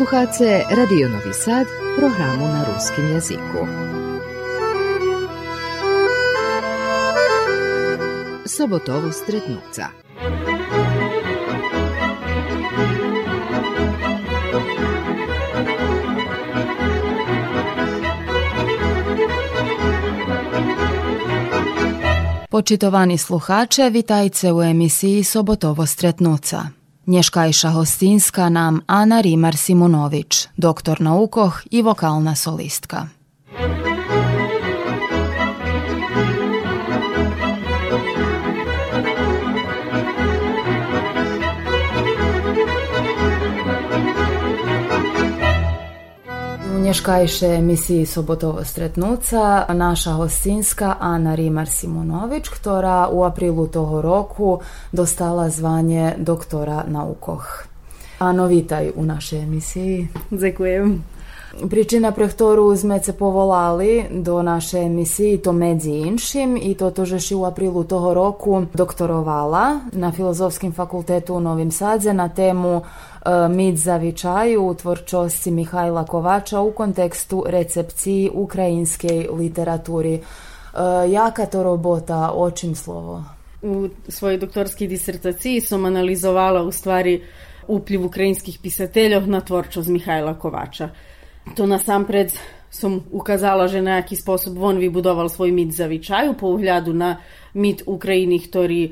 Slušate Radio Novi Sad, programu na ruskim jeziku. Sobotovo stretnuca. Počitovani sluhače, vitajce u emisiji Sobotovo stretnuca. Nješkajša hostinska nam Ana Rimar Simunović, doktor naukoh i vokalna solistka. Nješkajše emisiji Sobotovo stretnuca naša hostinska Ana Rimar Simonović, która u aprilu toho roku dostala zvanje doktora naukoh. Ano, vitaj u našej emisiji. Ďakujem. Причина pre ktorú sme se povolali do naše emisiji, to medzi inšim, i to to, že u aprilu toho roku doktorovala na Filozofskim fakultetu u Novim Sadze na temu Kovača u kontekstu recepciji ukrajinskej literaturi. Jaka to robota, o čim slovo? U svojoj doktorskej disertaciji som analizovala u stvari vpliv ukrajinskih pisateljev na tvorčost Mihajla Kovača. To nasампред som ukazala, že na jaký spôsob on vybudoval svoj mit zavičaju po uhľadu na mit Ukrajiny, ktorý e,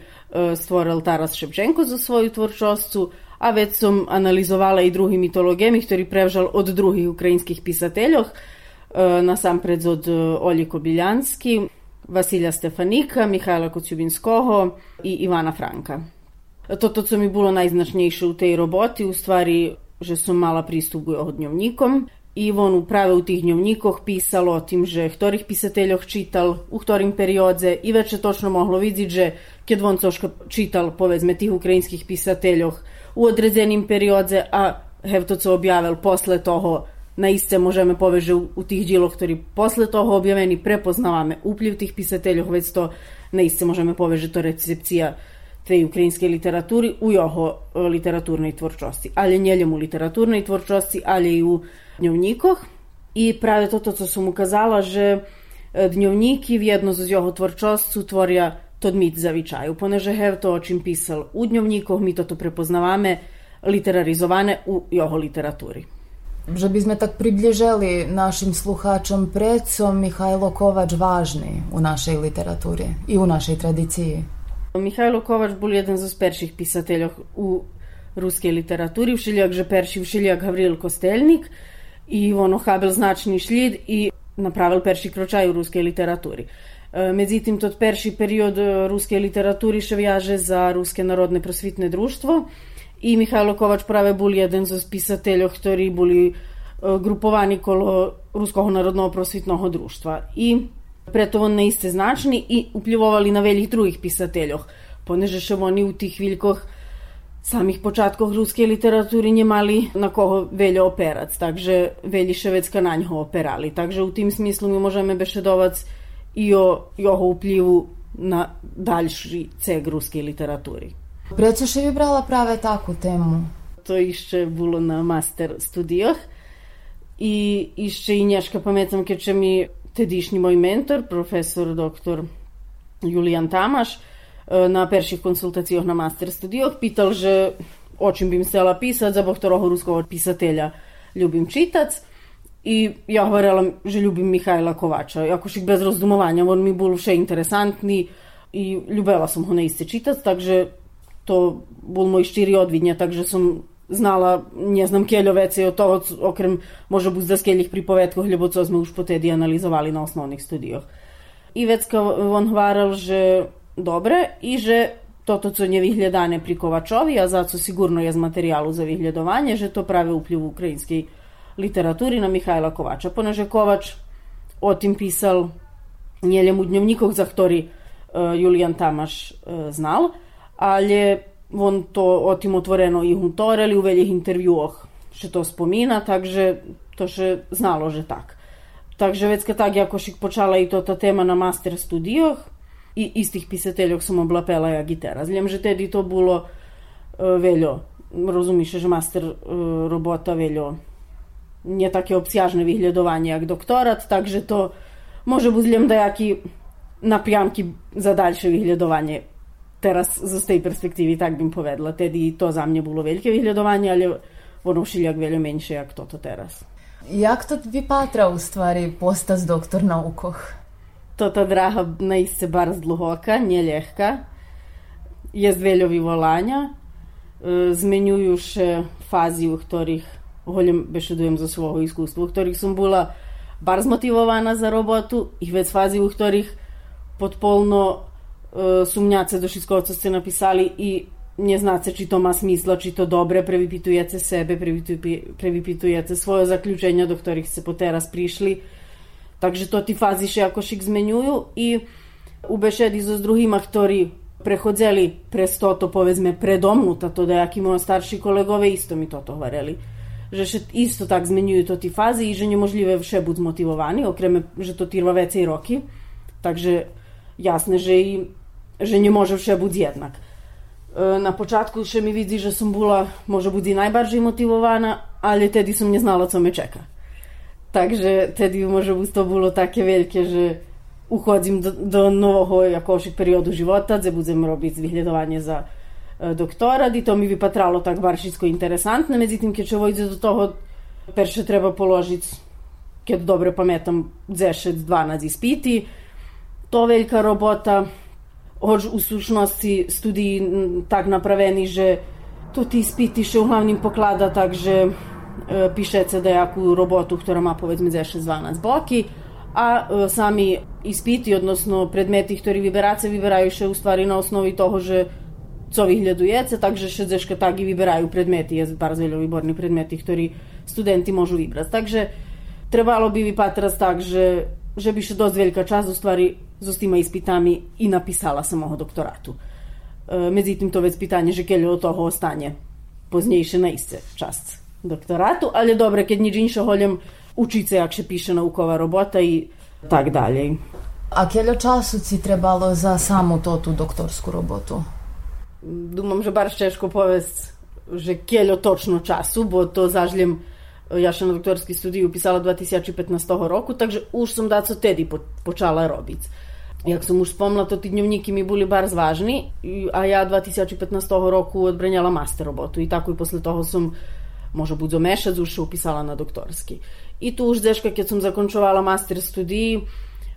stvoril Taras Ševčenko za svoju tvorčoscu, a već som analizovala i drugi mitologemi, ktorý prevžal od drugih ukrajinskih pisateljov, e, nasампред od e, Olje Kobiljanski, Vasilja Stefanika, Mihajla Kocjubinskoho i Ivana Franka. Toto, co mi bilo najznačnejše u tej roboti, u stvari, že som mala pristup k jeho dnevníkom i on uprave u tih dnevnikoh pisalo o tim, že ktorých pisateljoh čital, u ktorim periodze i već je točno moglo vidjeti, že keď on coška čital povezme tih ukrajinskih pisateljoh u odredzenim periodze, a hev to co objavil posle toho naiste možeme poveže u, u tih djeloh, ktorí posle toho objaveni prepoznavame upliv tih pisateljoh, već to naiste možeme poveže to recepcija tvej ukrajinske literaturi u jeho literaturnoj tvorčosti. Ali njeljemu literaturnoj tvorčosti, ali i u dnevnikoh. I pravi to, to co sam ukazala, že dnevniki vjedno za jeho tvorčost su tvorja to mit zavičaju, poneže hev to, o čim pisal u dnevnikoh, mi to to prepoznavame u jeho literaturi. Že by tak približali našim sluhačom preco Mihajlo Kovač važni u našej literaturi i u našej tradiciji? Mihajlo Kovač bol jeden zo perších pisateljov u ruskej literaturi, všelijak že perši, všelijak Gavril Kostelnik i ono habel značni šljid i napravil perši kročaj u ruskej literaturi. Međutim, tot perši period ruske literaturi še vjaže za Ruske narodne prosvitne društvo i Mihajlo Kovač prave bol jeden zo spisateljov, ktorí boli grupovani kolo Ruskog narodnog prosvitnog društva. I preto on iste značni i upljivovali na veljih drugih pisateljov, poneže še oni u tih viljkoh samih počatkov ruske literaturi nje mali na koho veljo operac, takže velji ševecka na njo operali. Takže u tim smislu mi možeme bešedovac i o jeho vplivu na daljši ceg ruske literaturi. Prečo še vybrala práve takú tému? To ešte bolo na master studijoh i ešte i nješka pametam keče mi tedišnji moj mentor, profesor doktor Julijan Tamaš, na perših konsultacijah na master studijoh pital, že o čim bim stela pisat, za ktorého ruskog pisatelja ljubim čitac. I ja govorila, že ljubim Mihajla Kovača. Jakož bez rozumovanja, on mi bol še interesantni i ljubela som ho neiste čitac, takže to bol môj štíri odvidnja, takže som znala, ne znam, keljo vece od toho, okrem može bus da skeljih pripovetkoh, ljubo co sme už potedi analizovali na osnovnih studijoh. I vecka on hvaral, že dobre i že toto, co nje vyhľadane pri Kovačovi, a za co sigurno je z materiálu za vyhľadovanie, že to prave vpliv ukrajinskej literaturi na Mihajla Kovača. Poneže Kovač o tim pisal njeljem u dnevnikoh, za ktorý uh, Julijan Tamaš uh, znal, ali on to o tim otvoreno i hutoreli u veljih intervjuoh, še to spomina, takže to še znalo, že tak. Takže vecka tak, jakošik počala i to ta tema na master studijoh, i istih pisateljog sam oblapela ja gitara. Zljem, že tedi to bilo uh, veljo розумієш, що мастер е, робота вельо не таке обсяжне виглядування, як докторат, так же то може бути деякі напрямки за дальше виглядування. Teraz z tej perspektywy tak bym powiedziała. Tedy to za mnie było wielkie wyglądowanie, ale ono wszelijak wiele mniejsze jak to, to teraz. Jak to wypatra u stvari postać doktor naukoch? To ta draha naiste bardzo długoka, nielehka. Jest wiele wywołania. Zmieniują się fazy, w których voľne bešedujem zo svojho iskústva, v ktorých som bola bar zmotivovaná za robotu i vec fázi, u ktorých potpolno e, sumňace do všetkoho, co ste napisali i ne či to má smisla, či to dobre, previpitujete sebe, previpitujete svoje zaključenja, do ktorých ste poteraz prišli. Takže to ti fazi še ako šik zmenjuju i u bešedi so s drugima, ktorí prehodzeli prez toto, povedzme, predomnuta, to da jaki moji starši kolegove isto mi toto hovorili że się isto tak zmieniły to te fazy i że niemożliwe wsze być zmotywowani, okremy, że to trwa więcej roki. Także jasne, że, i, że nie może wsze jednak. Na początku jeszcze mi widzi, że som była może być najbardziej motywowana, ale wtedy som nie co mnie czeka. Także wtedy może być to było takie wielkie, że uchodzim do, do nowego jakiegoś periodu żywota, gdzie będziemy robić za Eh, doktoradi, to mi wypatrało tak bardzo interesantne, međutim, kiedy dojdzie do tego, pierwsze trzeba położyć, kiedy dobrze pamiętam, 10-12 ispiti, to wielka robota, hoć u sušnosti studiji tak napraveni, že to ti ispiti še v glavnem poklada tak, že e, piše CD-jaku robotu, która ma powiedzmy 10-12 boki, a e, sami ispiti, odnosno predmeti, które wyberacie, wybierają się u stvari na osnovi toho, że covih ljudujece, takže šedzeška tagi vyberaju predmeti, je bardzo veľa výborných predmeti, ktorí studenti môžu vybrať. Takže trebalo by vypatrať tak, že, že by še dosť veľká čas u stvari s tima ispitami i napisala samoho doktoratu. E, međutim, to već pitanje, že kelje od toho ostane poznejše na iste čas doktoratu, ali dobro, kad nič inša holjem učice, jak še piše naukova robota i tak dalje. A keljo času ci trebalo za samo to tu doktorsku robotu? думам, že bar ťažko povedať, že keľo točno času, bo to zažljem ja še na doktorský studij upisala 2015 roku, takže už som daco tedy po, počala robiť. Jak som už spomla, to tí dňovníky mi boli bar zvážni a ja 2015 roku odbrenjala master robotu i tako i posle toho som možda buď zo mešac už upisala na doktorski. I tu už deška, keď som zakončovala master studij,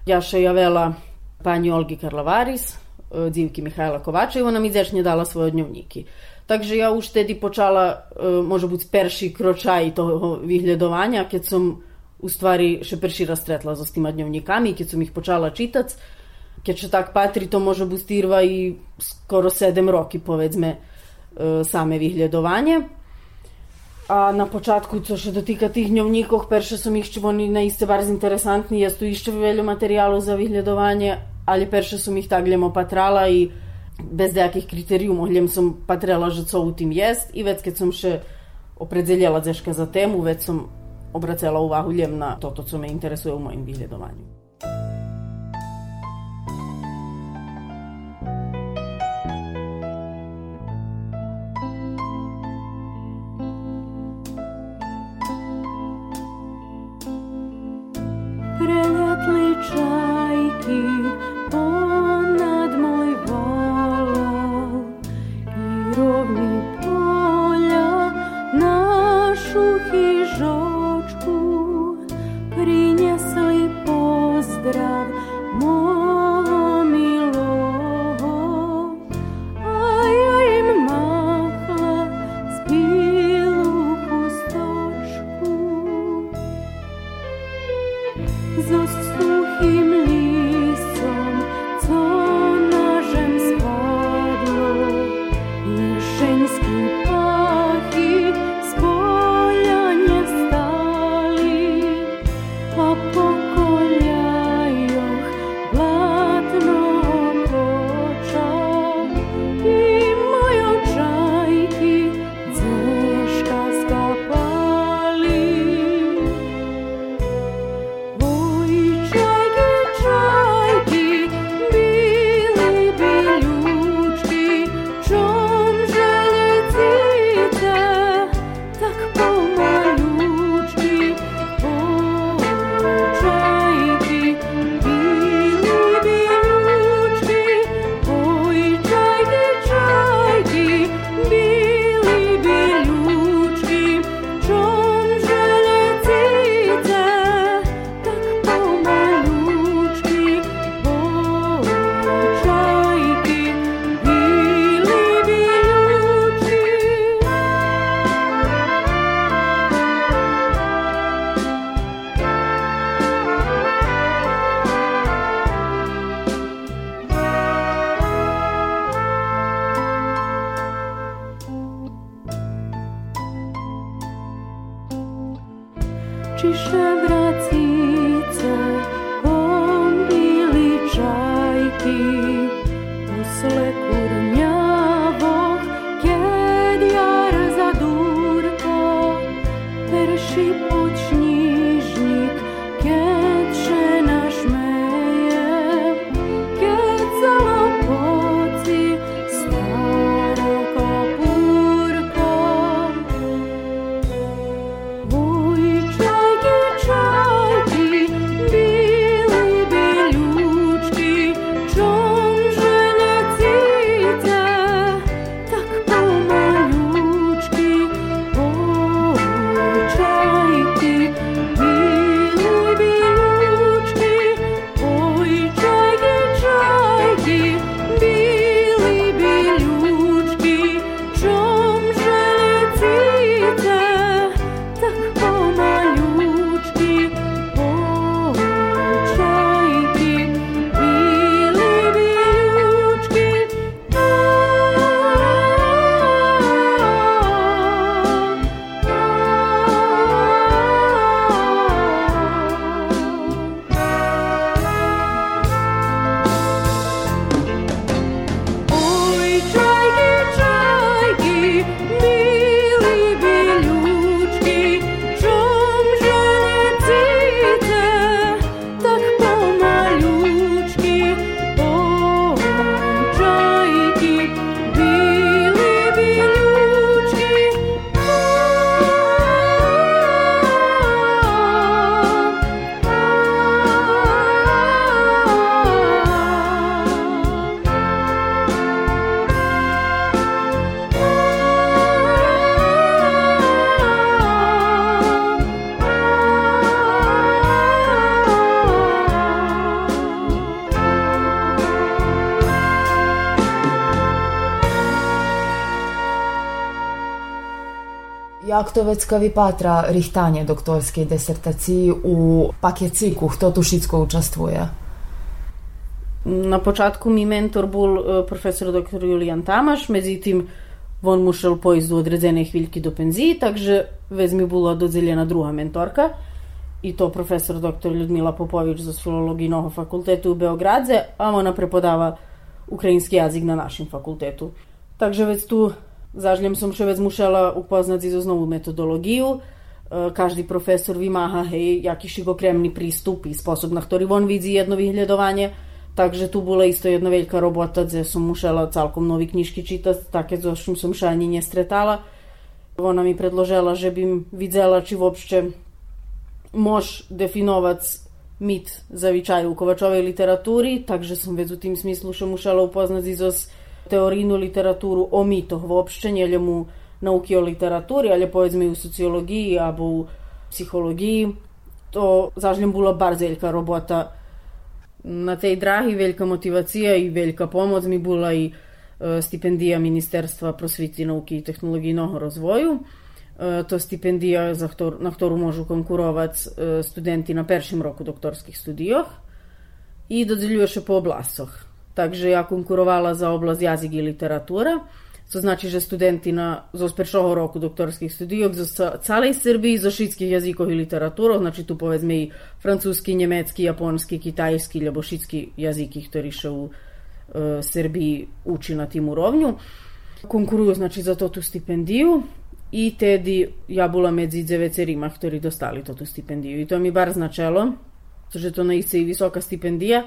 ja še javela pani Olgi Karlavaris, dzivki Mihajla Kovača i ona mi zečnje dala svoje dnevniki. Takže ja už tedy počala, može biti perši kročaj toho vyhľadovania, keď som u stvari še perši rastretla s tima dnevnikami, keď som ih počala čitac, keď še tak patri, to može biti stirva i skoro 7 roki, povedzme, same vyhľadovanje. A na počátku, co še dotyka tých dnevníkov, perše som ih oni na iste bardzo interesantni, jest tu ešte veľa materiálu za vyhľadovanie ali перше таглем опатрала и без деяких критериумов глем сум патрела же што у тим јест и веќе сум ше определила зешка за тему, веќе сум обрацела увагу глем на тото што ме интересува у моим биледованју. 追不去。Aktovecka vypátra richtanie doktorskej desertaciji u pakieciku, kto tu všetko učestvuje? Na počátku mi mentor bol e, profesor dr. Julian Tamaš, međutim on mušel pojsť do odredzene chvíľky do penziji, takže vez mi bola dodeljena druga mentorka i to profesor dr. Ljudmila Popović za filologiju Noho fakultetu u Beogradze, a ona prepodava ukrajinski jazik na našem fakultetu. Takže već tu Zažljem som še vec mušala upoznati zo znovu metodologiju. Każdy profesor vymáha hej, jaký šigokremný prístup i sposob, na ktorý on vidí jedno vyhľadovanie. Takže tu bola isto jedna veľká robota, kde som musela celkom nové knižky čítať, také, čím som še ani nestretala. Ona mi predložila, že by videla, či uopšte mož definovať mit zavičaju u Kovačovej literatúry, takže som vec u tým smyslu še musela upoznať zo teorijnu literaturu o mitoh uopšte, nie mu nauki o literaturi, ali povedzme i u sociologiji, abo u psihologiji. To zažljem bila bar zeljka robota. Na tej drahi veljka motivacija i veljka pomoć mi bila i e, stipendija Ministerstva prosviti, nauki i tehnologijnog rozvoju. E, to stipendija na ktoru možu konkurovati e, studenti na peršim roku doktorskih studijoh i dodeljuje še po oblasoh. Takže ja konkurovala za oblast jazyk i literatura. To znači, že studenti na, zo peršoho roku doktorskih studijog za calej Srbiji, za šitskih jazikov i literaturo, znači tu povedzme i francuski, njemecki, japonski, kitajski, ljubo šitski jaziki, ktorí še u e, Srbiji uči na tim urovnju. Konkuruju, znači, za to tu i tedi ja bula medzi dzevecerima, ktorí dostali to tu. I to mi bar značelo, že to na i visoka stipendija,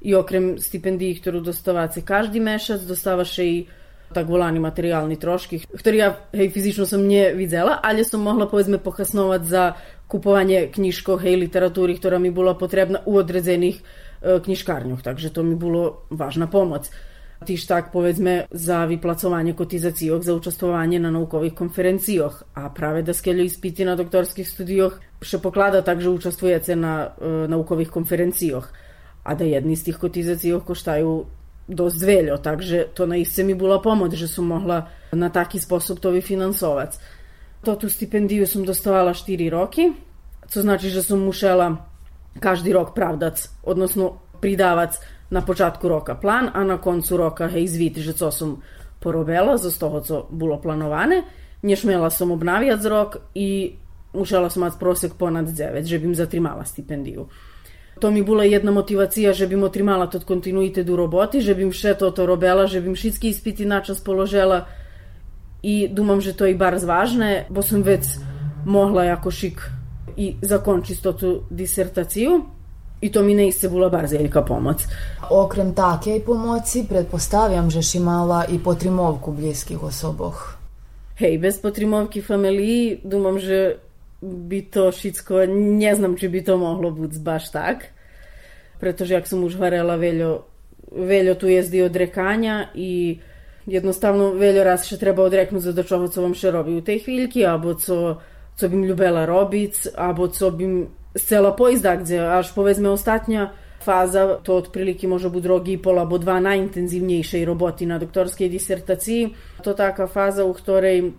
i okrem stipendiji kteru dostává se každý mešac, dostávaš i tagolány materiálni troški, ktorý ja hej, fizično sam nje videla, ali sam mogla povedzme pohasnovat za kupovanje knjiško hej, literaturi, ktorá mi bola potrebna u odrezenih e, knjiškarnjoh, takže to mi bilo važna pomoc. Tiš tak povedzme za vyplacovanje kotizacijoh za učestvovanje na naukovih konferencijoh, a prave da skelju ispiti na doktorskih studijoh še poklada takže učestvujete na e, naukovih konferencijoh. A da jedni z tih kotizacij koštaju dost veljo, takže to na isce mi bila pomoć, že som mohla na taki sposob to vyfinansovať. To tu stipendiju som dostavala 4 roky, co znači, že som mušela každý rok pravdac, odnosno pridavac na počátku roka plan, a na koncu roka hej zviti, že co som porobila za toho, co bolo planované. Nešmela som obnaviac rok i мусела съм мати просек понад 9, že бим затримала стипендiju. To mi була jedna мотивација, že бим отримала тот континуите до роботи, že бим ше тото робела, že бим шитски испити начas положела и думам, že to i bar zvажне, бо сум веќе могла јако шик и закончи стоту дисертацију. I to mi ne iscebula bar zeljka pomoć. Okrem take pomoci, pretpostavljam, že si imala i potrimovku bliskih osoboh. Hej, bez potrimovki familiji, думам, že by to všetko, neznam, či by to mohlo byť baš tak. Pretože, jak som už hovorila, veľo, veľo tu jezdí od rekanja i jednostavno veľo raz še treba odreknúť do čoho, co vám še robí u tej chvíľky, alebo co, co bym ljubela robiť, alebo co bym cela poizda, gdje až povedzme ostatnja faza, to otprilike može biti rogi i pol abo dva najintenzivnejšej roboti na doktorskej disertaciji. To taka faza u ktorej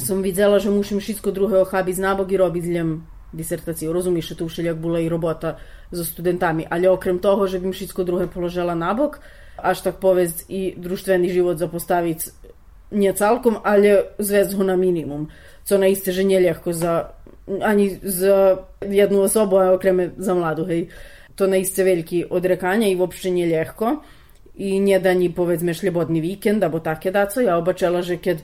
som videla, že musim všetko druhého chábiť z nábok i robiť ľem disertaciju. Rozumiš, to všelijak bola i robota so studentami, ali okrem toho, že bym všetko druhé položila nabok, až tak povedzť i društveni život zapostaviť nie celkom, ale zvezť ho na minimum. Co naiste, že neľahko za ani za jednu osobu, a okreme za mladu, hej. To naiste veliki odrekanja i uopšte nije ljehko. I nije da ni, povedzme, šljebodni vikend, abo take daco. Ja obačela, že kad,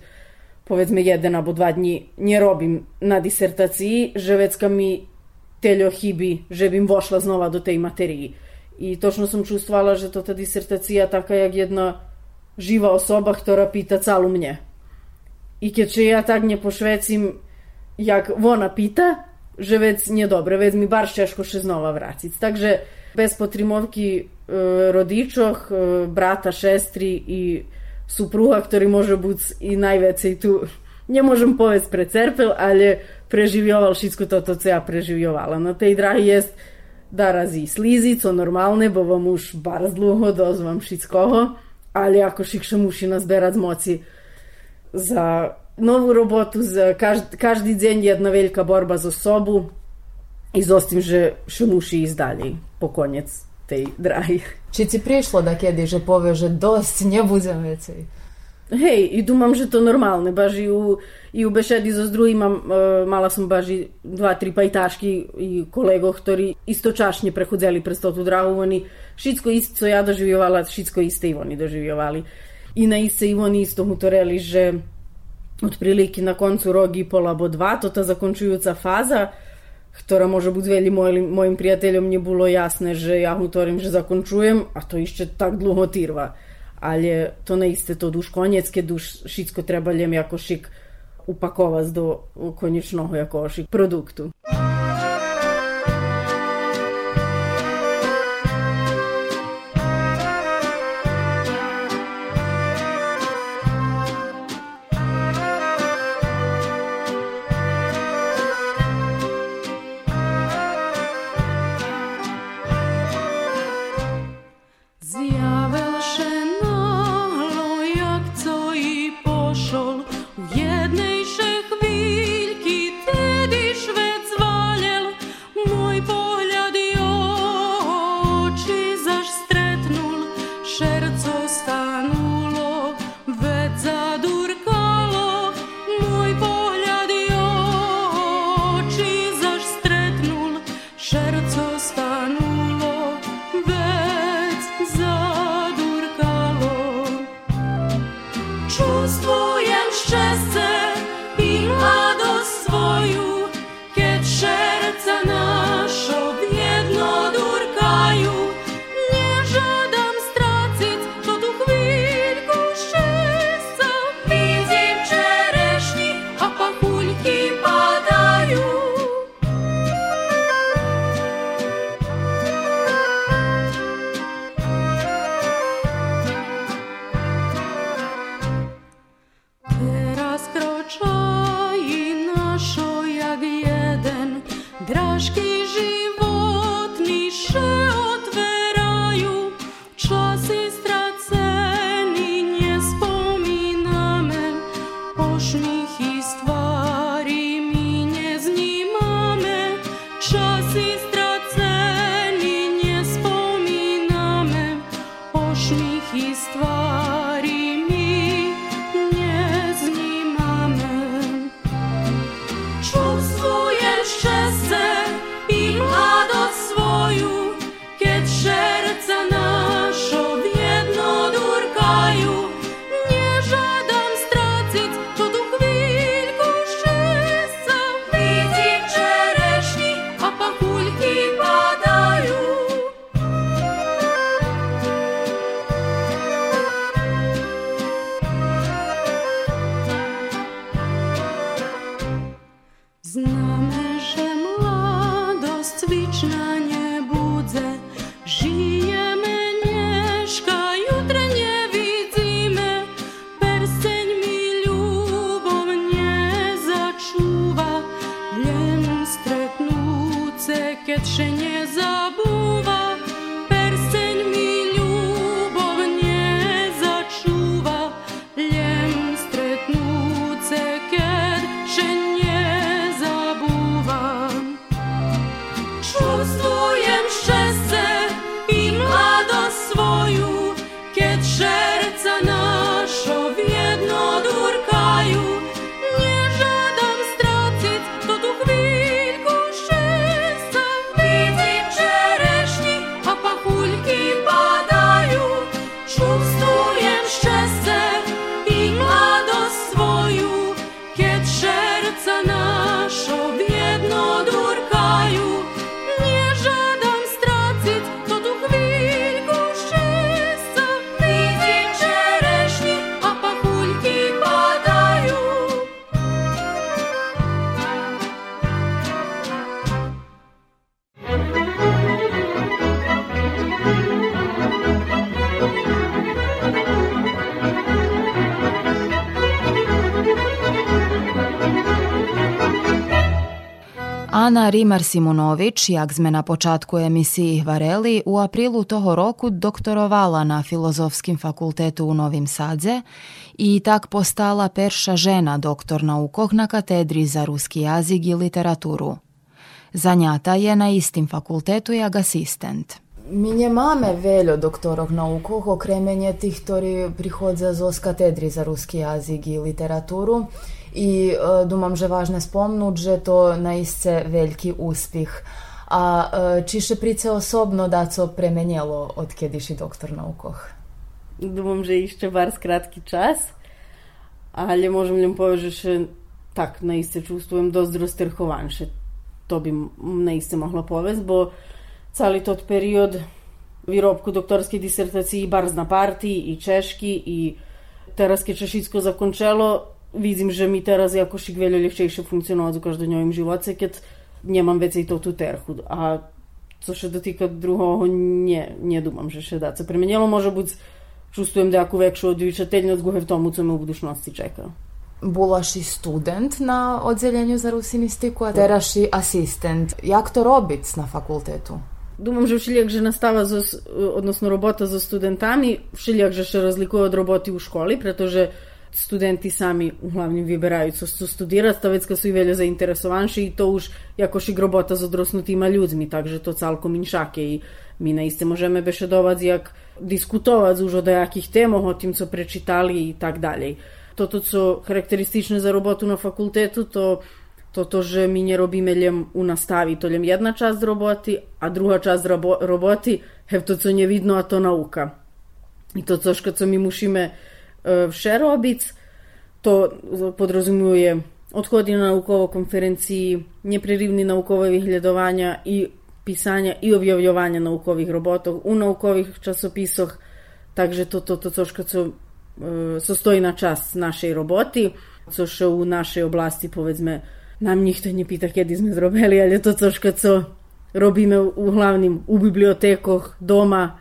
povedzme, jedan abo dva dni nie robim na disertaciji, že vecka mi teljo hibi, že bim vošla znova do tej materiji. I točno sam čustvala, že to ta disertacija taka jak jedna živa osoba, która pita calu mnie. I keď ja tak nie pošvecim jak ona pita, že vec nie dobre, vec mi bar šeško še znova vraciť. Takže bez potrimovky e, rodičoch, e, brata, šestri i supruha, ktorý môže byť i najväcej tu, nemôžem povedať precerpil, ale preživioval všetko toto, co ja preživiovala. Na tej drahy jest da razy co normálne, bo vám už bardzo dlho dozvám všetkoho, ale ako šikše muši nazberať moci za novú robotu, za každ, každý deň jedna veľká borba za sobu i s tým, že še ísť ďalej po konec tej drahy. Či ti prišlo da kedy, že povieš, že dosť, nebudem veci? Hej, i dúmam, že to normálne, baži u, i u bešedi so s druhima, e, mala som baži dva, tri pajtaški i kolego, ktorí istočašnje prehudzeli prez to tu drahu, oni šitsko isto co ja doživjovala, šitsko iste i oni doživjovali. I na iste i oni isto mu to reli, že otprilike na koncu rogi pola bo dva, to ta zakončujuca faza, ktorá môže byť veľmi mojim, mojim priateľom nebolo jasné, že ja hovorím, že zakončujem a to ešte tak dlho trvá. Ale to neisté to už koniec, keď už všetko treba len ako šik upakovať do konečného ako šik produktu. Ana Rimar Simonović, jak sme na počátku emisiji hvareli, u aprilu toho roku doktorovala na Filozofskim fakultetu u Novim Sadze i tak postala perša žena doktor naukoh na katedri za ruski jazik i literaturu. Zanjata je na istim fakultetu jak asistent. Mi nemáme veľa doktorov naukoh, okrem tých, ktorí prichádza z katedry za ruski jazik i literaturu. I e, думам, že važno spomnut, že to naisce veliki uspih. A e, či še price osobno da co premenjelo od kjediši doktor naukoh? Думам, že ešte bar skratki čas, ali можем ли povedať, že tak naiste čustujem dosť roztrhovan, že to by naiste mohlo povest, bo cali tot period výrobku doktorskej disertaciji bar na partiji i češki i teraz keď Češicko zakončelo, видим, že mi teraz jakoś wiele легчейше функціонувати у кожнодневім животі, keď nemám veci tú terchu. A co się dotyka druhого, nie, nie думам, že ще да. Це применіло може бути, чувствуjem деяку векшу одвічательність в тому, co me u budućnosti čeka. Bulaš i student na odzeljenju za rusinistiku, a teraš i asistent. Jak to robić na fakultetu? Думам, že všelijak, že настава за, odnosno robota za studentami, všelijak, že še razlikuje od roboti u školi, pretože studenti sami uglavnom vyberajú, co chcú studirati, ta vecka sú i veľa zainteresovanši i to už jakož i grobota s odrosnutima ľuďmi, takže to celkom inšake i mi naiste jak diskutovať už o dajakých témoch, o tým, co prečítali i tak dalej. Toto, co charakteristične za robotu na fakultetu, to toto, že mi nerobíme len u nastavi, to len jedna časť roboty a druhá časť robo, roboty, hev to, co nevidno, a to nauka. I to, co, co mi musíme E, Šerobic. To podrazumuje odhodi na naukovo konferenciji, neprerivni naukovo vyhledovanja i pisanja i objavljovanja naukovih robotov u naukovih časopisoch, takže toto to, to, což co, e, so stojí na čas našej roboty, což u našej oblasti povedzme nám nikto nepýta, kedy sme zrobili, ale to troška, co robíme u, hlavným u bibliotekoch, doma,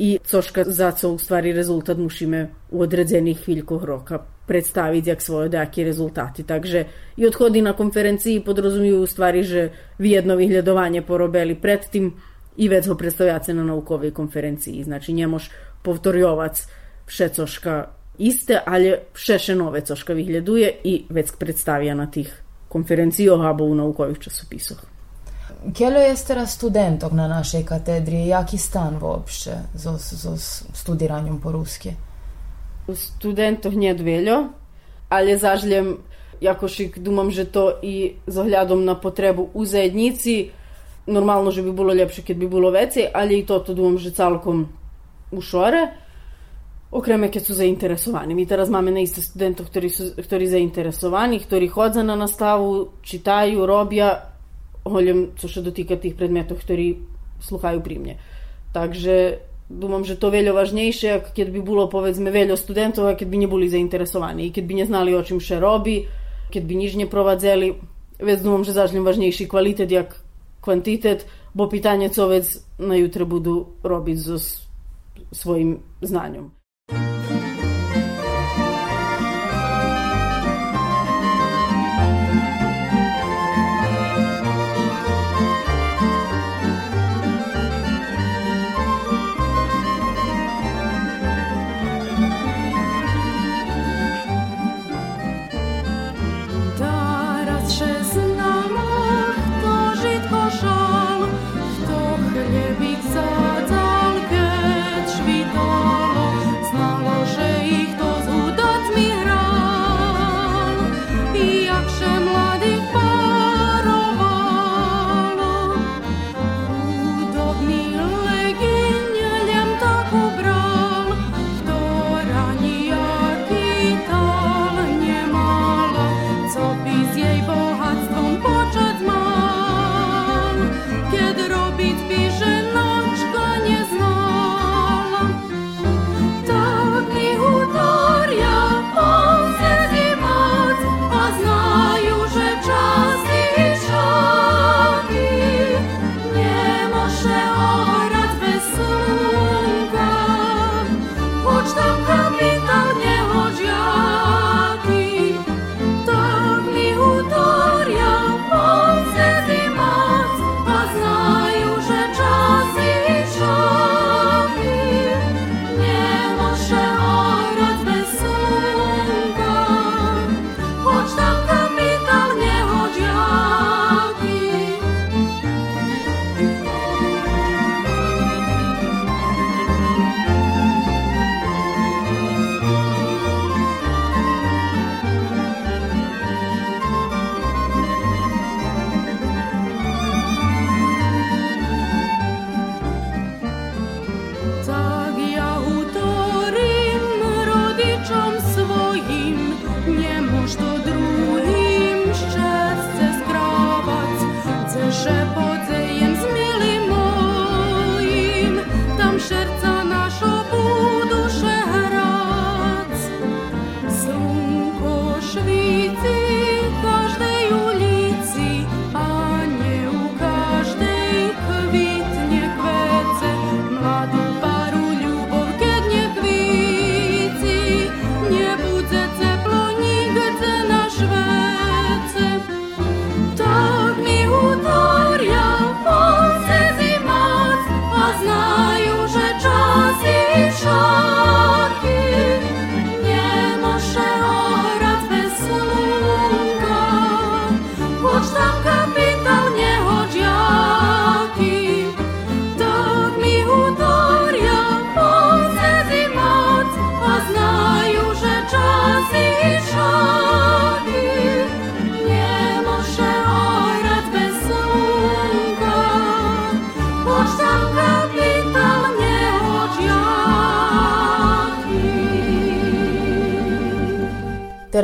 i coška za co u stvari rezultat musimy u odredzenih chvíľkoch roka predstaviť jak svoje nejaké rezultati. Takže i odhody na konferenciji podrozumijú u stvari, že vi jedno vyhľadovanie porobili predtým i vec ho predstavljate na naukovej konferenciji. Znači, njemoš povtorjovac vše coška iste, ali vše nove coška vyhľaduje i vec predstavia na tih konferencijoh abo u naukovih časopisoh. Kjelo jeste teraz studentog na našej katedri? Jaki stan uopšte za, za studiranjem po ruski? Studentov nie dveljo, ali zažljem, jakož ik dumam že to i zagledom na potrebu u zajednici, normalno že bi bilo lepše, ker bi bilo vecej, ali i to, to dumam že celkom u šore. Okreme, ki so zainteresovani. Mi teraz imamo na iste studentov, ki so zainteresovani, ki hodijo na nastavu, čitajo, robijo hoľom, čo sa dotýka tých predmetov, ktorí sluchajú pri mne. Takže dúfam, že to veľa vážnejšie, ako keď by bolo povedzme veľa studentov a keď by neboli zainteresovaní, keď by neznali o čím sa robí, keď by nič neprovadzali. Vec dúfam, že zažnem vážnejší kvalitet, jak kvantitet, bo pitanje co vec na jutro budu robiť so svojim znanjem.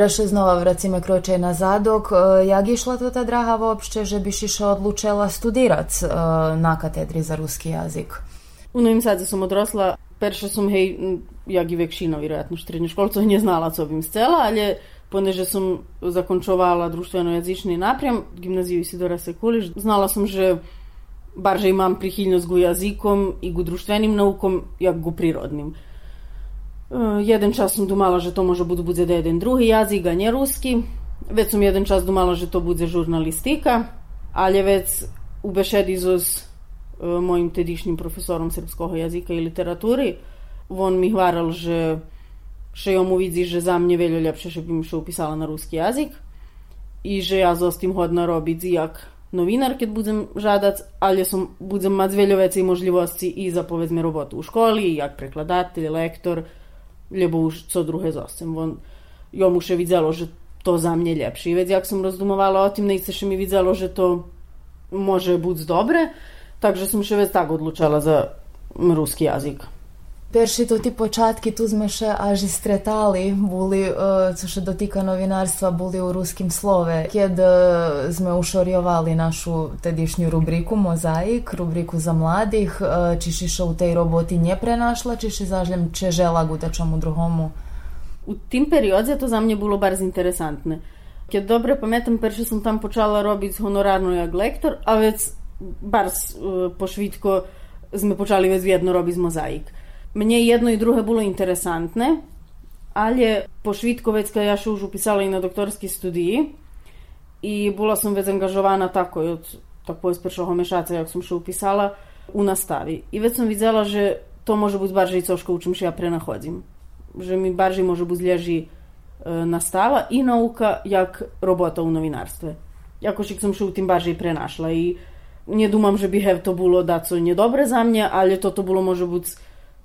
Teraz znova vracíme kročej na zadok. E, jak išla to ta draha uopšte, že biš išla odlučila studirat e, na katedri za ruski jazik? U Novim Sadze sam odrosla, perša sam, hej, jak i vekšina, vjerojatno, srednjoškolcov nie znala, co bym chcela, ale poneže som zakončovala društveno-jazični naprjem, gimnaziju Isidora Sekuliš, znala sam, že barže imam prihilnost gu jazikom i gu društvenim naukom, jak gu prirodnim. E, jeden čas som dumala, že to može budu bude da jeden drugi a nje ruski. Već sam jedan čas dumala, že to bude žurnalistika, ali već u bešedi s e, mojim tedišnjim profesorom srpskog jazika i literaturi, on mi hvaral, že še jomu vidzi, že za mne veľa lepšie, že by mi še na ruski jazik i že ja zostam hodna robiť jak novinar, keď budem žadac, ali som budem mať veľa vecí možlivosti i za povedzme robotu u školi, jak prekladatelj, lektor, lebo už co druhé zosem. On, jomu še videlo, že to za mne lepšie. Veď jak som rozdumovala o tým, nejce mi videlo, že to može buď dobre, takže som še već tak odlučala za ruski jazik. Перші то ті початки тут ми ще аж і стрітали, були, е, це ще дотика новинарства, були у русскім слове. Кед е, ми ушорювали нашу тодішню рубрику «Мозаїк», рубрику за младих, е, чи ще ще у тій роботі не пренашла, чи ще зажлем, чи жела гута чому другому. U tim periodze to za mnje bilo bar interesantne. Ker dobro pametam, prvi sem tam počela robiti z honorarno jak lektor, a vec bar uh, pošvitko smo počeli vec vedno. Mne jedno i druge bilo interesantne, ali po Švitkovecka ja še už upisala i na doktorski studiji i bila som već angažovana tako od tako iz prvšoho mešaca, jak som še upisala, u nastavi. I već sam videla, že to može biti barže i coško učim še ja prenahodzim. Že mi barže može biti zlježi e, nastava i nauka, jak robota u novinarstve. Jako šik sam še u tim prenašla i nie že hev to bilo da co niedobre za mnie, ale to to bilo može biti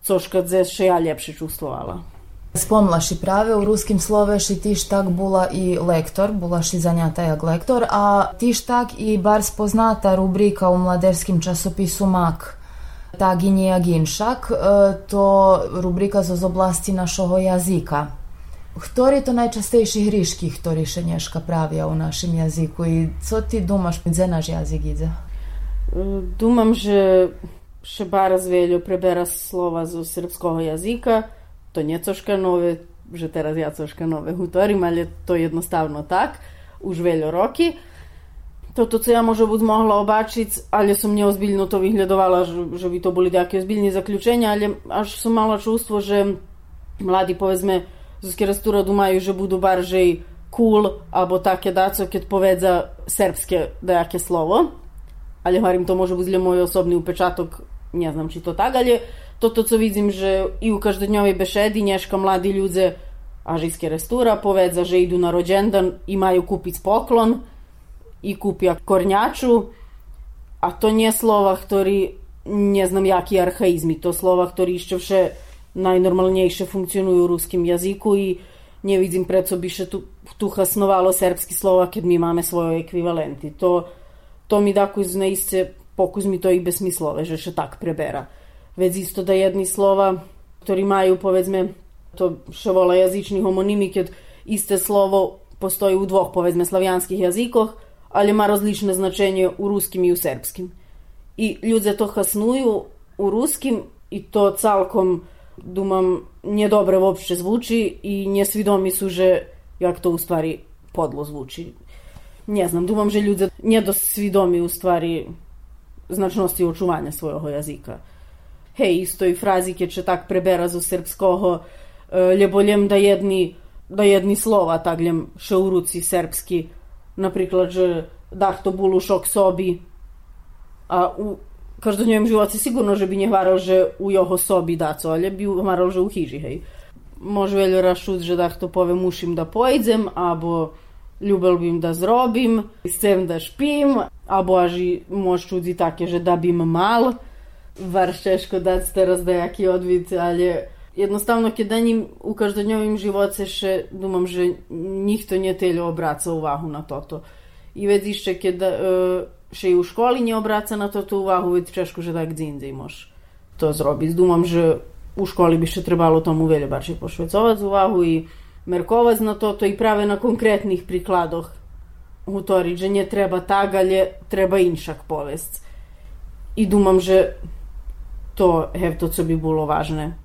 coška dze še ja ljepše čustvovala. Spomlaš i prave, u ruskim sloveši tiš tak bula i lektor, bulaš i zanjata jak lektor, a tiš tak i bar spoznata rubrika u mladerskim časopisu MAK, ta ginje ginšak, e, to rubrika z oblasti našoho jazika. Ktori to najčastejši hriški, ktori še nješka pravija u našem jaziku i co ti dumaš, gdje naš jazik ide? Dumam, že še Barazvelju prebera slova z srpského jazyka, to nie coška nove, že teraz ja coška nove hutorim, ale to jednostavno tak, už veljo roki. Toto, co ja možda bud mogla obačiti, ali sam neozbiljno to vyhledovala, že bi to bili takve ozbiljni zaključenja, ali až sam mala čustvo, že mladi, povezme, z kjerastura dumaju, že budu bar cool, abo take daco, kad poveza srpske dejake slovo. Ali, hovorim, to može biti le moj osobni upečatok nie znam či to tak, ale toto co vidim, že i u každodnjovej bešedi nješka mladi ľudze ažijske restura povedza, že idu na rođendan i maju kupic poklon i kupia kornjaču, a to nie slova, ktorý nie znam jaki arhaizmi, to slova, ktorý išćevše najnormalniejsze funkcionuju u ruskim jaziku i nie vidim pred co biše tu, tu hasnovalo srpski slova kad mi máme svoje ekvivalenti. To, to mi dako iz neisce pokus mi to i besmislove, že še tak prebera. Već isto da jedni slova, ktorí majú, povedzme, to še jazyčni homonimi, keď isté slovo postoji u dvoch, povedzme, slavijanskih jazikoch, ali ima različne značenje u ruskim i u serbskim. I ľudia to hasnuju u ruskim i to calkom недобре воопште звучи и не свидоми су же jak to u stvari podlo zvuči. Не знам, думам že ľudia недосвідомі у stvari značnosti očuvanja svojega jezika. Hej, iz toj frazi, ki če tak prebera z srpskega, eh, ljeboljem da jedni, da jedni slova, tagljem še v ruci srpski, naprimer, že dah to bulu šok sobi, a u každodnevnem životu sigurno že bi nje varal že u jeho sobi daco, ali bi varal že u hiži, hej. Može veljo rašut, že dah to pove mušim da pojdem, abo ljubel bi da zrobim, s tem da špim, alebo až môžu čudzi také, že da bym mal bar šeško dať teraz dajaký odvid, ale jednostavno keď danim u každodňovým živote še dumam, že nikto ne telje uvahu na toto. I već išće kad še i u školi ne na toto uvahu, već češko že da gdje inde to zrobiti. Dumam, že u školi bi še trebalo tomu velje barče pošvecovat uvahu i merkovat na toto i prave na konkretnih prikladoh utoriť, že nie treba tak, ale treba inšak povesť. I думам, že to je to, co by bolo vážne.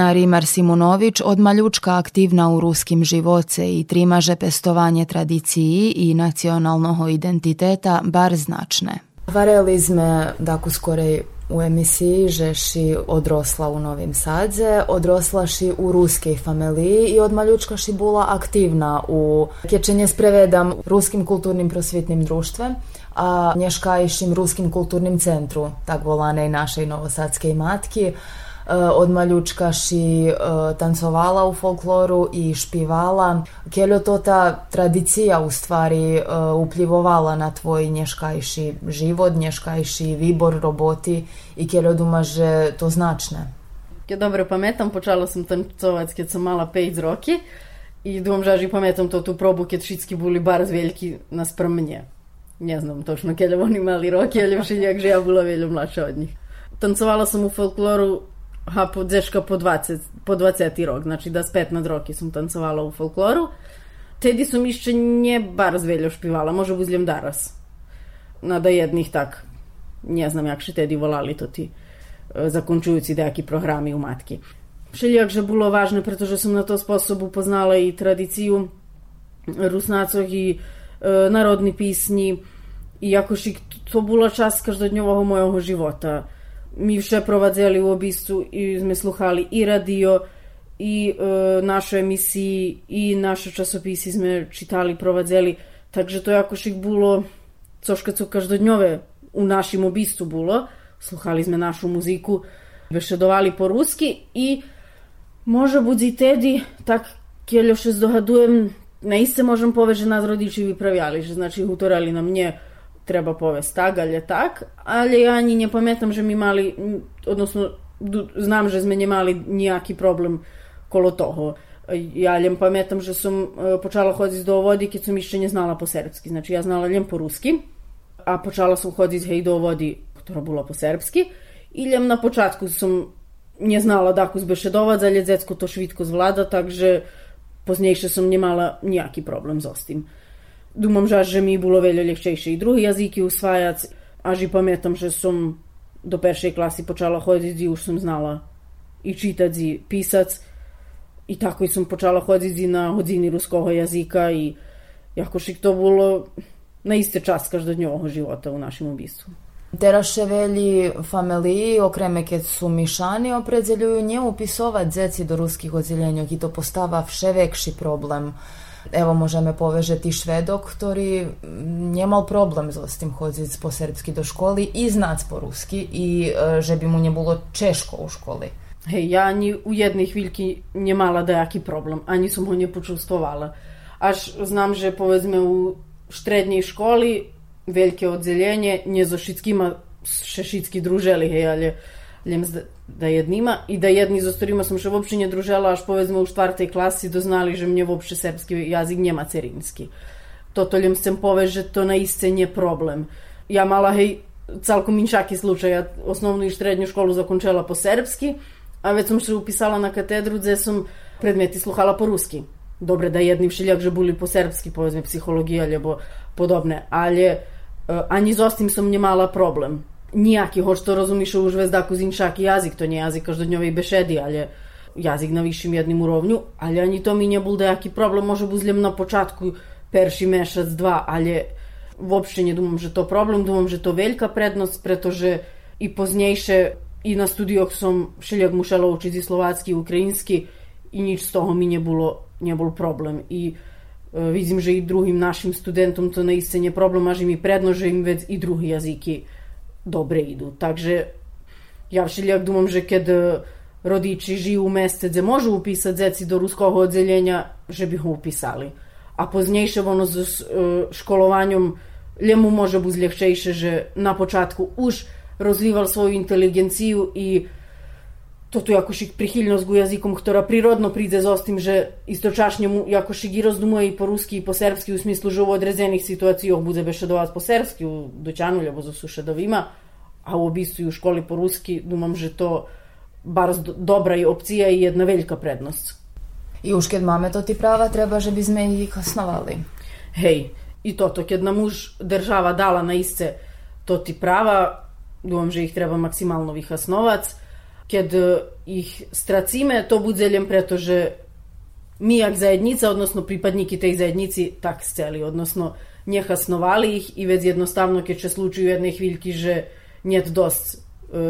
Ana Rimar Simonović od maljučka aktivna u ruskim živoce i trimaže pestovanje tradiciji i nacionalnog identiteta bar značne. Vareli sme, daku skorej u emisiji že si odrosla u Novim Sadze, odrosla si u ruskej familiji i od maljučka si bula aktivna u kječenje sprevedam ruskim kulturnim prosvjetnim društvem, a nješkajšim ruskim kulturnim centru, tak volane i našej novosadske matki. E, od maljučka si e, tancovala u folkloru i špivala. Keljo to ta tradicija u stvari e, uplivovala na tvoj nješkajši život, nješkajši vibor roboti i keljo duma, že to značne? Ja dobro pametam, počala sam tancovati kad sam mala 5 roki i думам, že pametam to tu probu kad všetky boli bar veliki naspram mnje. Ne znam točno kada oni mali roki, ali všeljak, že ja bila veljo mlača od njih. Tancovala sam u folkloru aha, po, deška po 20, po 20 rok, znaczy znači 25 roki sam tancovala u folkloru. Tedi sam išće nje bar zveljo špivala, može uzljem daras. Nada no, jednih tak. Ne znam jak še tedi volali to ti e, zakončujući dejaki programi u matki. Šeljakže bilo važno, pretože sam na to sposob upoznala i tradiciju rusnacov i e, narodni pisni i jakož i to bila čas každodnjovog mojega života. Mi še provadzeli u obistu i sme sluhali i radio i e, naše emisiji i naše časopisi sme čitali, provadzeli. Takže to jako šik bilo, kad su každodnjove u našim obistu bilo, sluhali sme našu muziku, bešedovali po ruski i može budzi tedi, tak kjeljo še zdohadujem, naiste možem poveže nas rodičevi pravjali, že znači utorali na mnje treba povesti ali tak, ali ja ani ne pametam, že mi mali, odnosno znam, že sme nemali nijaki problem kolo toho. Ja ljem pametam, že sam e, počala hoditi do vodi kad sam išće ne znala po srpski. Znači ja znala ljem po ruski, a počala sam hoditi hej do vodi, ktorá bola po srpski. I ljem na počátku sam ne znala daku zbešedovať, ale dzecko to švitko zvlada, takže poznejšie som nemala nejaký problem s ostim. Думам, že mi bilo veľa ľahčejšie i drugi jazyki usvajať. Až i pamätam, že som do peršej klasy počala chodiť i už som znala i čítať i písať. I tako i som počala chodiť i na hodiny ruského jazyka i jakož to bolo na iste čas každodnjovog života u našem ubistvu. Teraše veli familiji, okreme keď su mišani, opredzeljuju nje upisovat dzeci do ruskih odzeljenjog i to postava vše vekši problem. Evo možeme povežeti švedok, ktorý nemal problem s tým chodiť po serbsky do školy i znať po rusky i e, že by mu nebolo češko u školi. Hej, ja ani u jednej chvíľky nemala dajaký problem, ani som ho nepočustovala. Až znam, že povedzme u štrednjej školi veľké odzeljenje, nie so všetkýma še všetky druželi, hej, ale ljem da jednima i da jedni za ktorima sam še uopšte ne družela, až povedzme u štvrtej klasi doznali, že mnje uopšte srpski jazik njema cerinski. Toto ljem sem poveže, to na isce nje problem. Ja mala, hej, celkom inšaki slučaj, ja osnovnu i štrednju školu zakončela po srpski, a već sam se upisala na katedru gde sam predmeti sluhala po ruski. Dobre da jedni všeljak že boli po srpski, povedzme psihologija, ljebo podobne, ali uh, ani z ostim sam nje mala problem ніякі хоч то розумієш у жвездаку з іншакі язик, то не язик каждодневий бешеді, але язик на вищим jednim уровню, але ані то мені був деякий проблем, може бузлям на початку перший месяц, два, але вообще не думам, že to problem, думам, že to veľká prednosť, pretože i poznejšie i na studioch som všelijak musela učiť i slovácky, ukrajinsky i nič z toho mi nebolo, nebol problem. I e, vidím, že i druhým našim studentom to naiste nie problem, a že mi predno, že im vec i drugi jazyky dobre idu. Takže ja všelijak думам, že keď rodiči žijú u meste gde môžu upísať deci do ruského oddelenia, že by ho upisali. A poznejšie ono s školovanjem ljemu može buz ljehčejše, že na počatku už rozvíval svoju inteligenciju i toto jakošik prihilnosť ku jazykom, ktorá prirodno príde s ostim, že istočašnje mu jakošik i rozdumuje i po ruski i po serbski u smislu, že u odrezenih situacijoh bude bešedovať po serbski u doćanu, ljubo za sušedovima, a u obistu i u školi po ruski, dumam, že to bar dobra i opcija i jedna veljka prednost. I už keď máme to ti prava, treba, že sme ih osnovali. Hej, i toto, keď nam už država dala na isce to ti prava, думам, že ih treba maksimalno vih osnovac, kad ih stracime, to budzeljem pretože mi jak zajednica, odnosno pripadniki tej zajednici tak sceli, odnosno njeha snovali ih i već jednostavno keď će slučaju jedne hviljki, že njet dost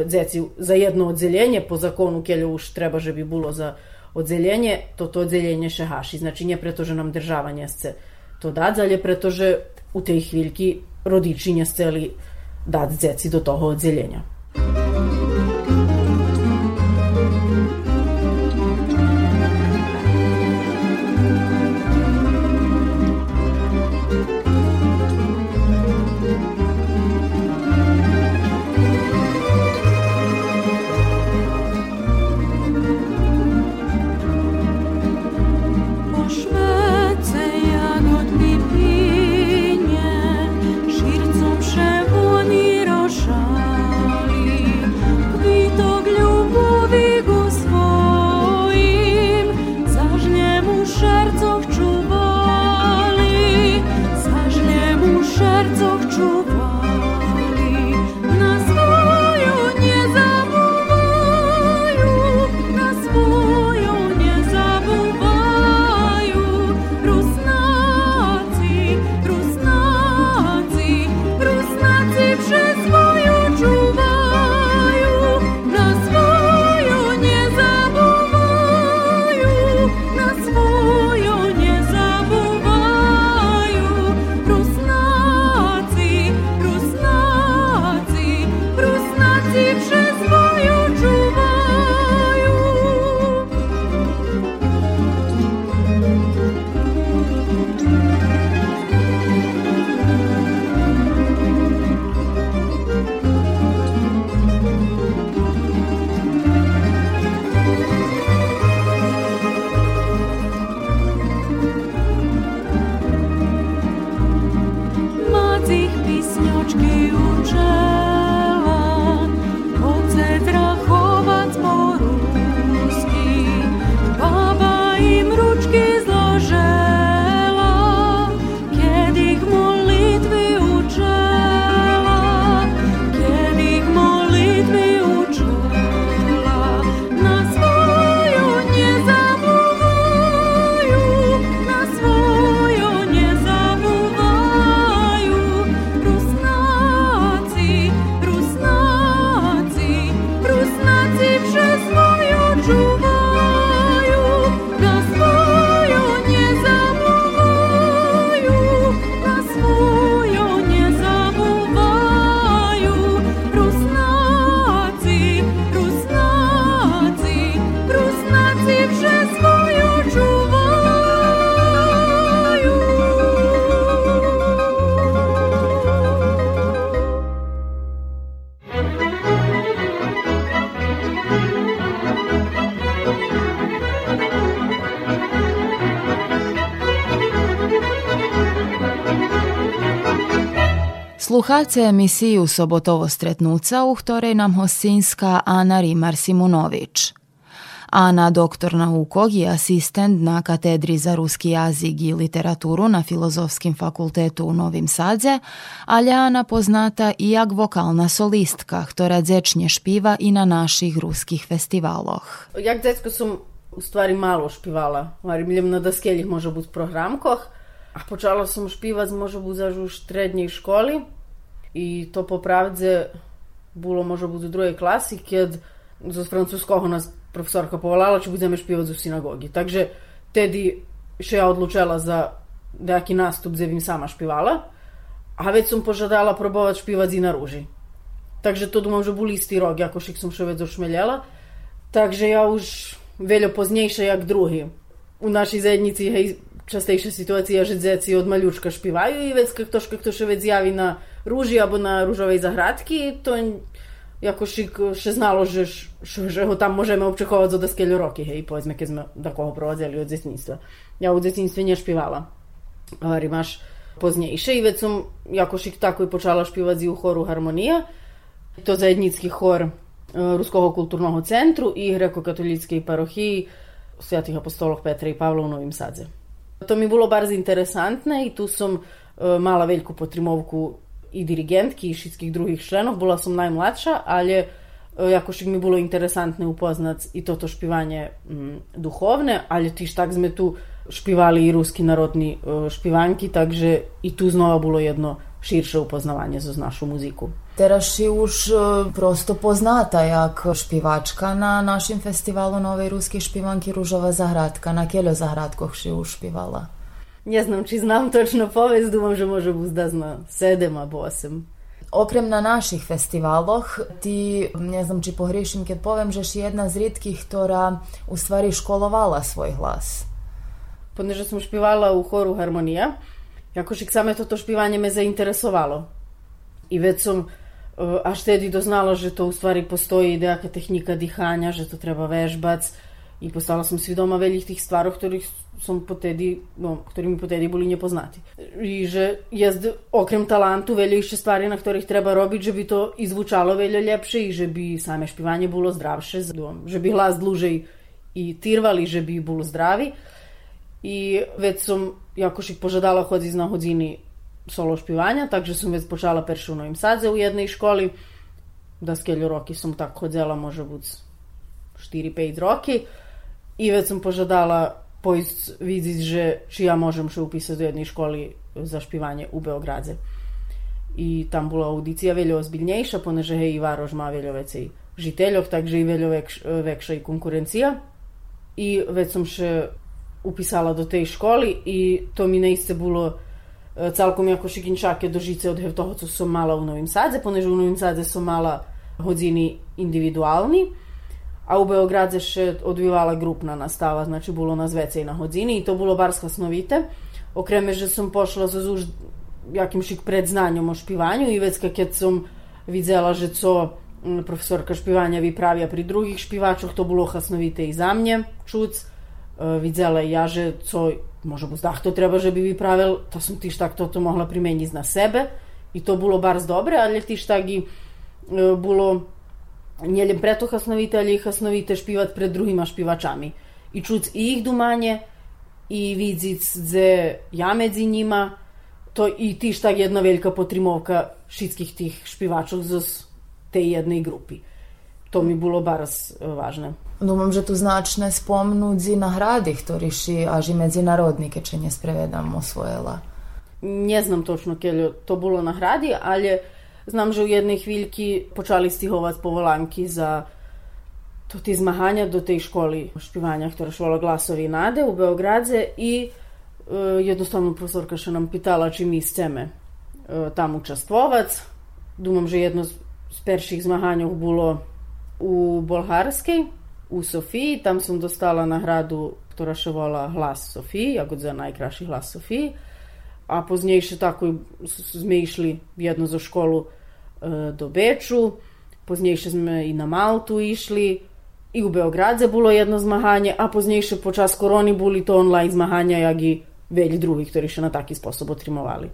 дзеці за jedno odzeljenje, po zakonu kelje už treba, že bi bilo za odzeljenje, to to odzeljenje še haši. Znači, nije preto, že nam država njesce to dať, ali preto, že u tej chvíľky rodiči njesceli dať dzeci do toho odzeljenja. Sluchalce emisiju Sobotovo stretnuca, u ktorej nam hostinska Ana Rimar-Simunović. Ana doktor naukog i asistent na katedri za ruski jazik i literaturu na Filozofskim fakultetu u Novim Sadze, ali Ana poznata i jak vokalna solistka, która dzečnje špiva i na naših ruskih festivaloh. Jak dečko sam u stvari malo špivala, miljem na daskeljih može biti programkoh, a počala sam špivati može biti zažu u štrednjej školi, I to popravdze було, може бути у другій класі, кед з французького нас професорка повалала, чи будемо шпівати у синагогі. Takže tedy še ja odlučila za nejaký nástup, kde bym sama špívala. A već som požadala probovať špívať i na rúži. Takže to думам, že bol istý rok, ako šik som še već ošmeljela. Takže ja už veľo poznejšie, jak druhý. U našej zajednici, hej, častejšia situácia, že dzeci od maľučka špívajú i vec, kto, kto še već zjavi na ruži або на ружовій заградці, то якось ще знало, що, що, що його там можемо обчеховувати за доскелю роки, гей, повedzme, keď sme такого проводили od djetinjstva. Ja u djetinjstwie nie śpiewała. Говорим, аж поздніше. І вецом якось так і почала співати у хору «Гармонія». То заєдніцький хор Руського культурного центру і греко-католицької парохії Святих апостолов Петра і Павла у Новім Садзе. To mi bilo bardzo interesantne i tu sam mala veljku potrimовку i dirigentki i všetkých druhých členov. Bola som najmladša, ale jakož mi bolo interesantné upoznať i toto špivanje mm, duhovne, ale tiž tak sme tu špivali i ruski narodni špivanki, takže i tu znova bolo jedno širše upoznavanje za našu muziku. Teraz si už e, prosto poznata jak špivačka na našem festivalu Novej ruske špivanki Ružova Zahradka. Na keľo zahradkoch si už špivala? Nie znam, či znam točno povest, dumam, že može buzda zna sedem abo osem. Okrem na naših festivaloh, ti, ne znam či pogriješim kad povem, že si jedna z rijetkih, ktorá u stvari školovala svoj hlas. Poneže som špivala u choru Harmonija, jakož same toto špivanje me zainteresovalo. I već sam až tedy doznala, že to u stvari postoji nejaká tehnika dihanja, že to treba vežbac i postala som svidoma veljih tih stvarov, ktorých som potedi, no, mi potedi boli nepoznati. I že jest okrem talantu veljo išće stvari na ktorých treba robiť, že by to izvučalo veljo ljepše i že bi same špivanje bilo zdravše, že bi hlas dlužej i tirvali, že bi bilo zdravi. I već jakož ih požadala hoditi na hodini solo špivanja, takže som već počala perše u Novim Sadze u jednoj školi. Da skelju roki som tak hodzela može bud 4-5 roki. I već sam požadala pojść widzieć, że czy ja możem się upisać do jednej szkoły za śpiewanie u Beogradze. I tam była audycja wiele ozbiljniejsza, ponieważ hej Varož ma wiele więcej žiteľov, takže i wiele większa i konkurencja. I već sam się upisala do tej školy i to mi naiste bilo celkom jako šikinčake dožice od toho, co som mala u Novim Sadze, ponieważ u Novim Sadze som mala hodzini individualni, a u Beogradze še odvívala grupna nastava, znači bilo nas vecej na hodzini i to bilo bar sklasnovite. Okreme, že som pošla za zuž jakim šik predznanjom o špivanju i već kad som vidzela, že co profesorka špivanja vypravia pri drugih špivačoch, to bilo hasnovite i za mne, čuc. Vidzela ja, že co može buzdah to treba, že bi vypravil, to som tiž tak toto mohla primeniť na sebe i to bilo bar dobre, ali tiž tak i bilo njeljem preto hasnovite, ali ih hasnovite špivat pred drugima špivačami. I čuc i ih dumanje, i vidzic dze ja medzi njima, to i tiž tak jedna velika potrimovka šitskih tih špivačov z tej jednej grupi. To mi bilo baraz važne. Думам, že tu značne spomnudzi nagradi, ktorý si až i medzinárodnike, če nesprevedam, osvojila. Не знам точно келе то було награді, але знам, že u jednej chvíľky počali stihovať povolanky za to tie zmahania do tej školy špivanja, ktorá švala glasovi nade u Beogradze i e, jednostavno profesorka še nam pitala či mi chceme e, tam učestvovať. Думам, že jedno z perších zmahanjov bilo u Bolharskej, u Sofiji, tam sam dostala nagradu, ktorá še volá Hlas Sofiji, ako za najkraši hlas Sofiji. A poznejšie tako sme išli jedno za školu e, do Beču, poznejšie sme i na Maltu išli, i u Beogradze bilo jedno zmahanje, a poznejšie počas koroni boli to online zmahanja, jak i velji drugi, ktorí še na taki sposob otrimovali.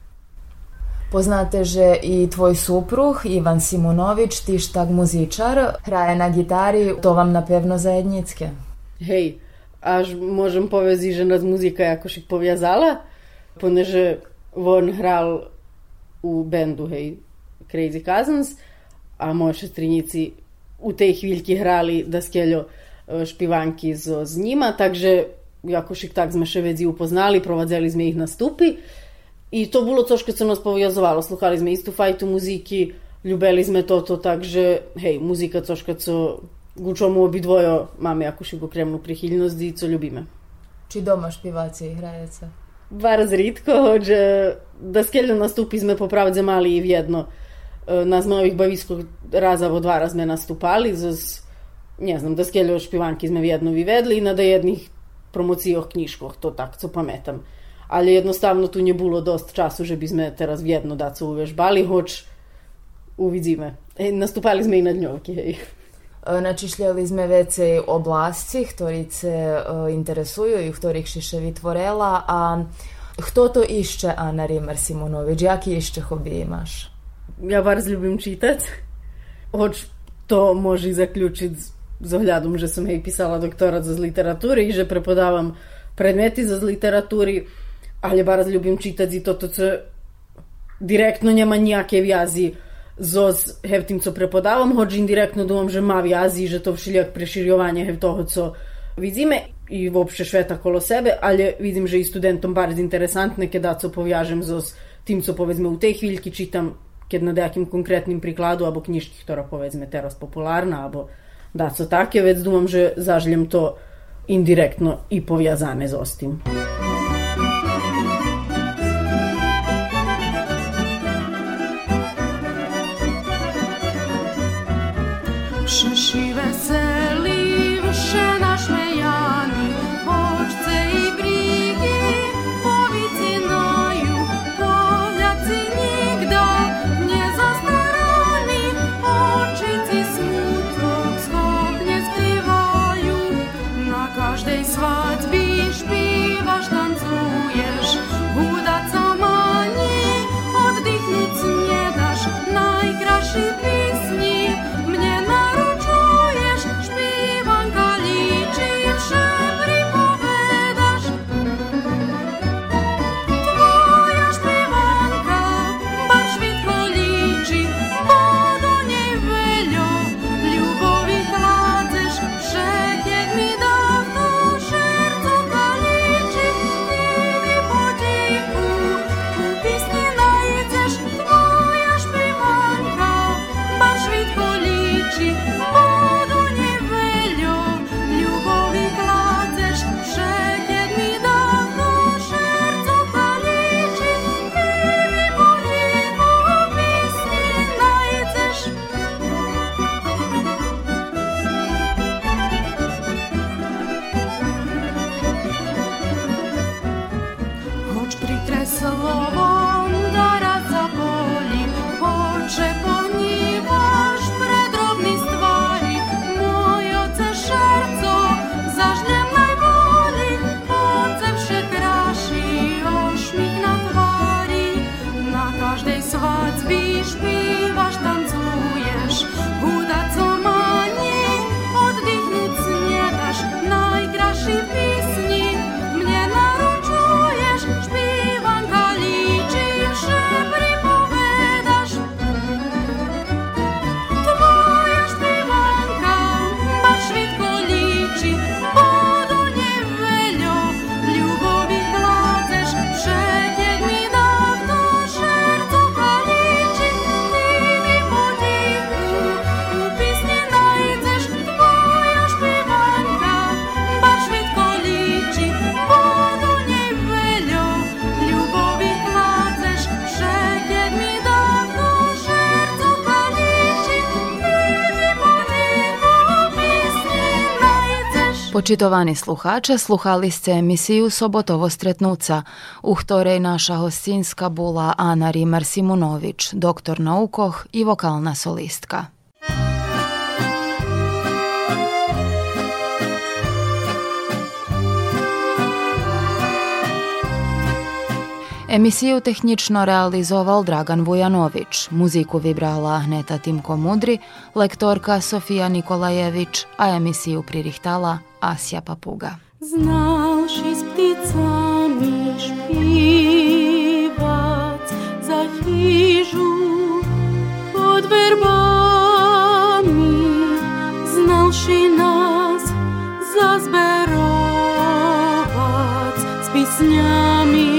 Poznate, že i tvoj supruh Ivan Simonovič, tiž tak muzičar, hraje na gitari, to vam napevno zajednicke. Hej, až môžem povedať, že nás muzika jakož poviazala, poneže on hral u bendu, hej, Crazy Cousins, a moje šestrinici u tej chvíľky hrali da skeljo špivanki z, z njima, takže jakož tak sme še vedzi upoznali, provadzeli sme ich nastupy. I to bolo to, što nas powiązywalo. Słuchali sme istu fajtu muziki, ljubeli sme toto, takže, hej, muzika to, co ku čomu obidvojo máme jakúši kremnu prichylnosť i co ľubíme. Či doma špivaci hrajete? Bardzo ritko, že da skeljno nastupi sme popravdze mali i vjedno. Na zmojih baviskog raza vo dva raz sme nastupali, zas, ne znam, da skeljno špivanki sme vjedno vivedli i na da jednih promocijoh knjiškoh, to tak, co pametam ali jednostavno tu nie było dost czasu, żebyśmy teraz w jedno dacu uvežbali, choć uvidíme. E, nastupali sme i na dňovky, hej. E, Načišljali sme vecej oblasti, ktorí se interesujú i v ktorých si še vytvorela a kto to išće Ana Rimar Simonović? Jaki jeszcze hobby imaš? ja bardzo ľubím čítať, hoč to môže zaključiť s ohľadom, že som jej písala doktorát z literatúry, že prepodávam predmety z literatúry, ale bardzo ľubím čítať i toto, co direktno nema nejaké vjazi zo s hevtim, co prepodávam, hoč indirektno dúfam, že má vjazi, že to všelijak preširjovanje hev co vidíme i uopšte šveta kolo sebe, ali vidim, že i studentom bardzo interesantne, kada co povjažem zo s tim, co povedzme u tej chviljki čitam keď na nejakým konkrétnym príkladu, alebo knižky, ktorá povedzme teraz populárna, alebo dá co také, vec dúfam, že zažljem to indirektno i powiązane z ostim. Počitovani sluhače, sluhali ste emisiju Sobotovo stretnuca, u ktorej naša hostinska bula Ana Rimar-Simunović, doktor naukoh i vokalna solistka. Emisiju tehnično realizoval Dragan Vujanović, muziku vibrala Ahneta Timko Mudri, lektorka Sofija Nikolajević, a emisiju pririhtala Asia Papuga. Znał się z pticami śpiewać za hiżu pod werbami. Znał się nas zazberować z pisniami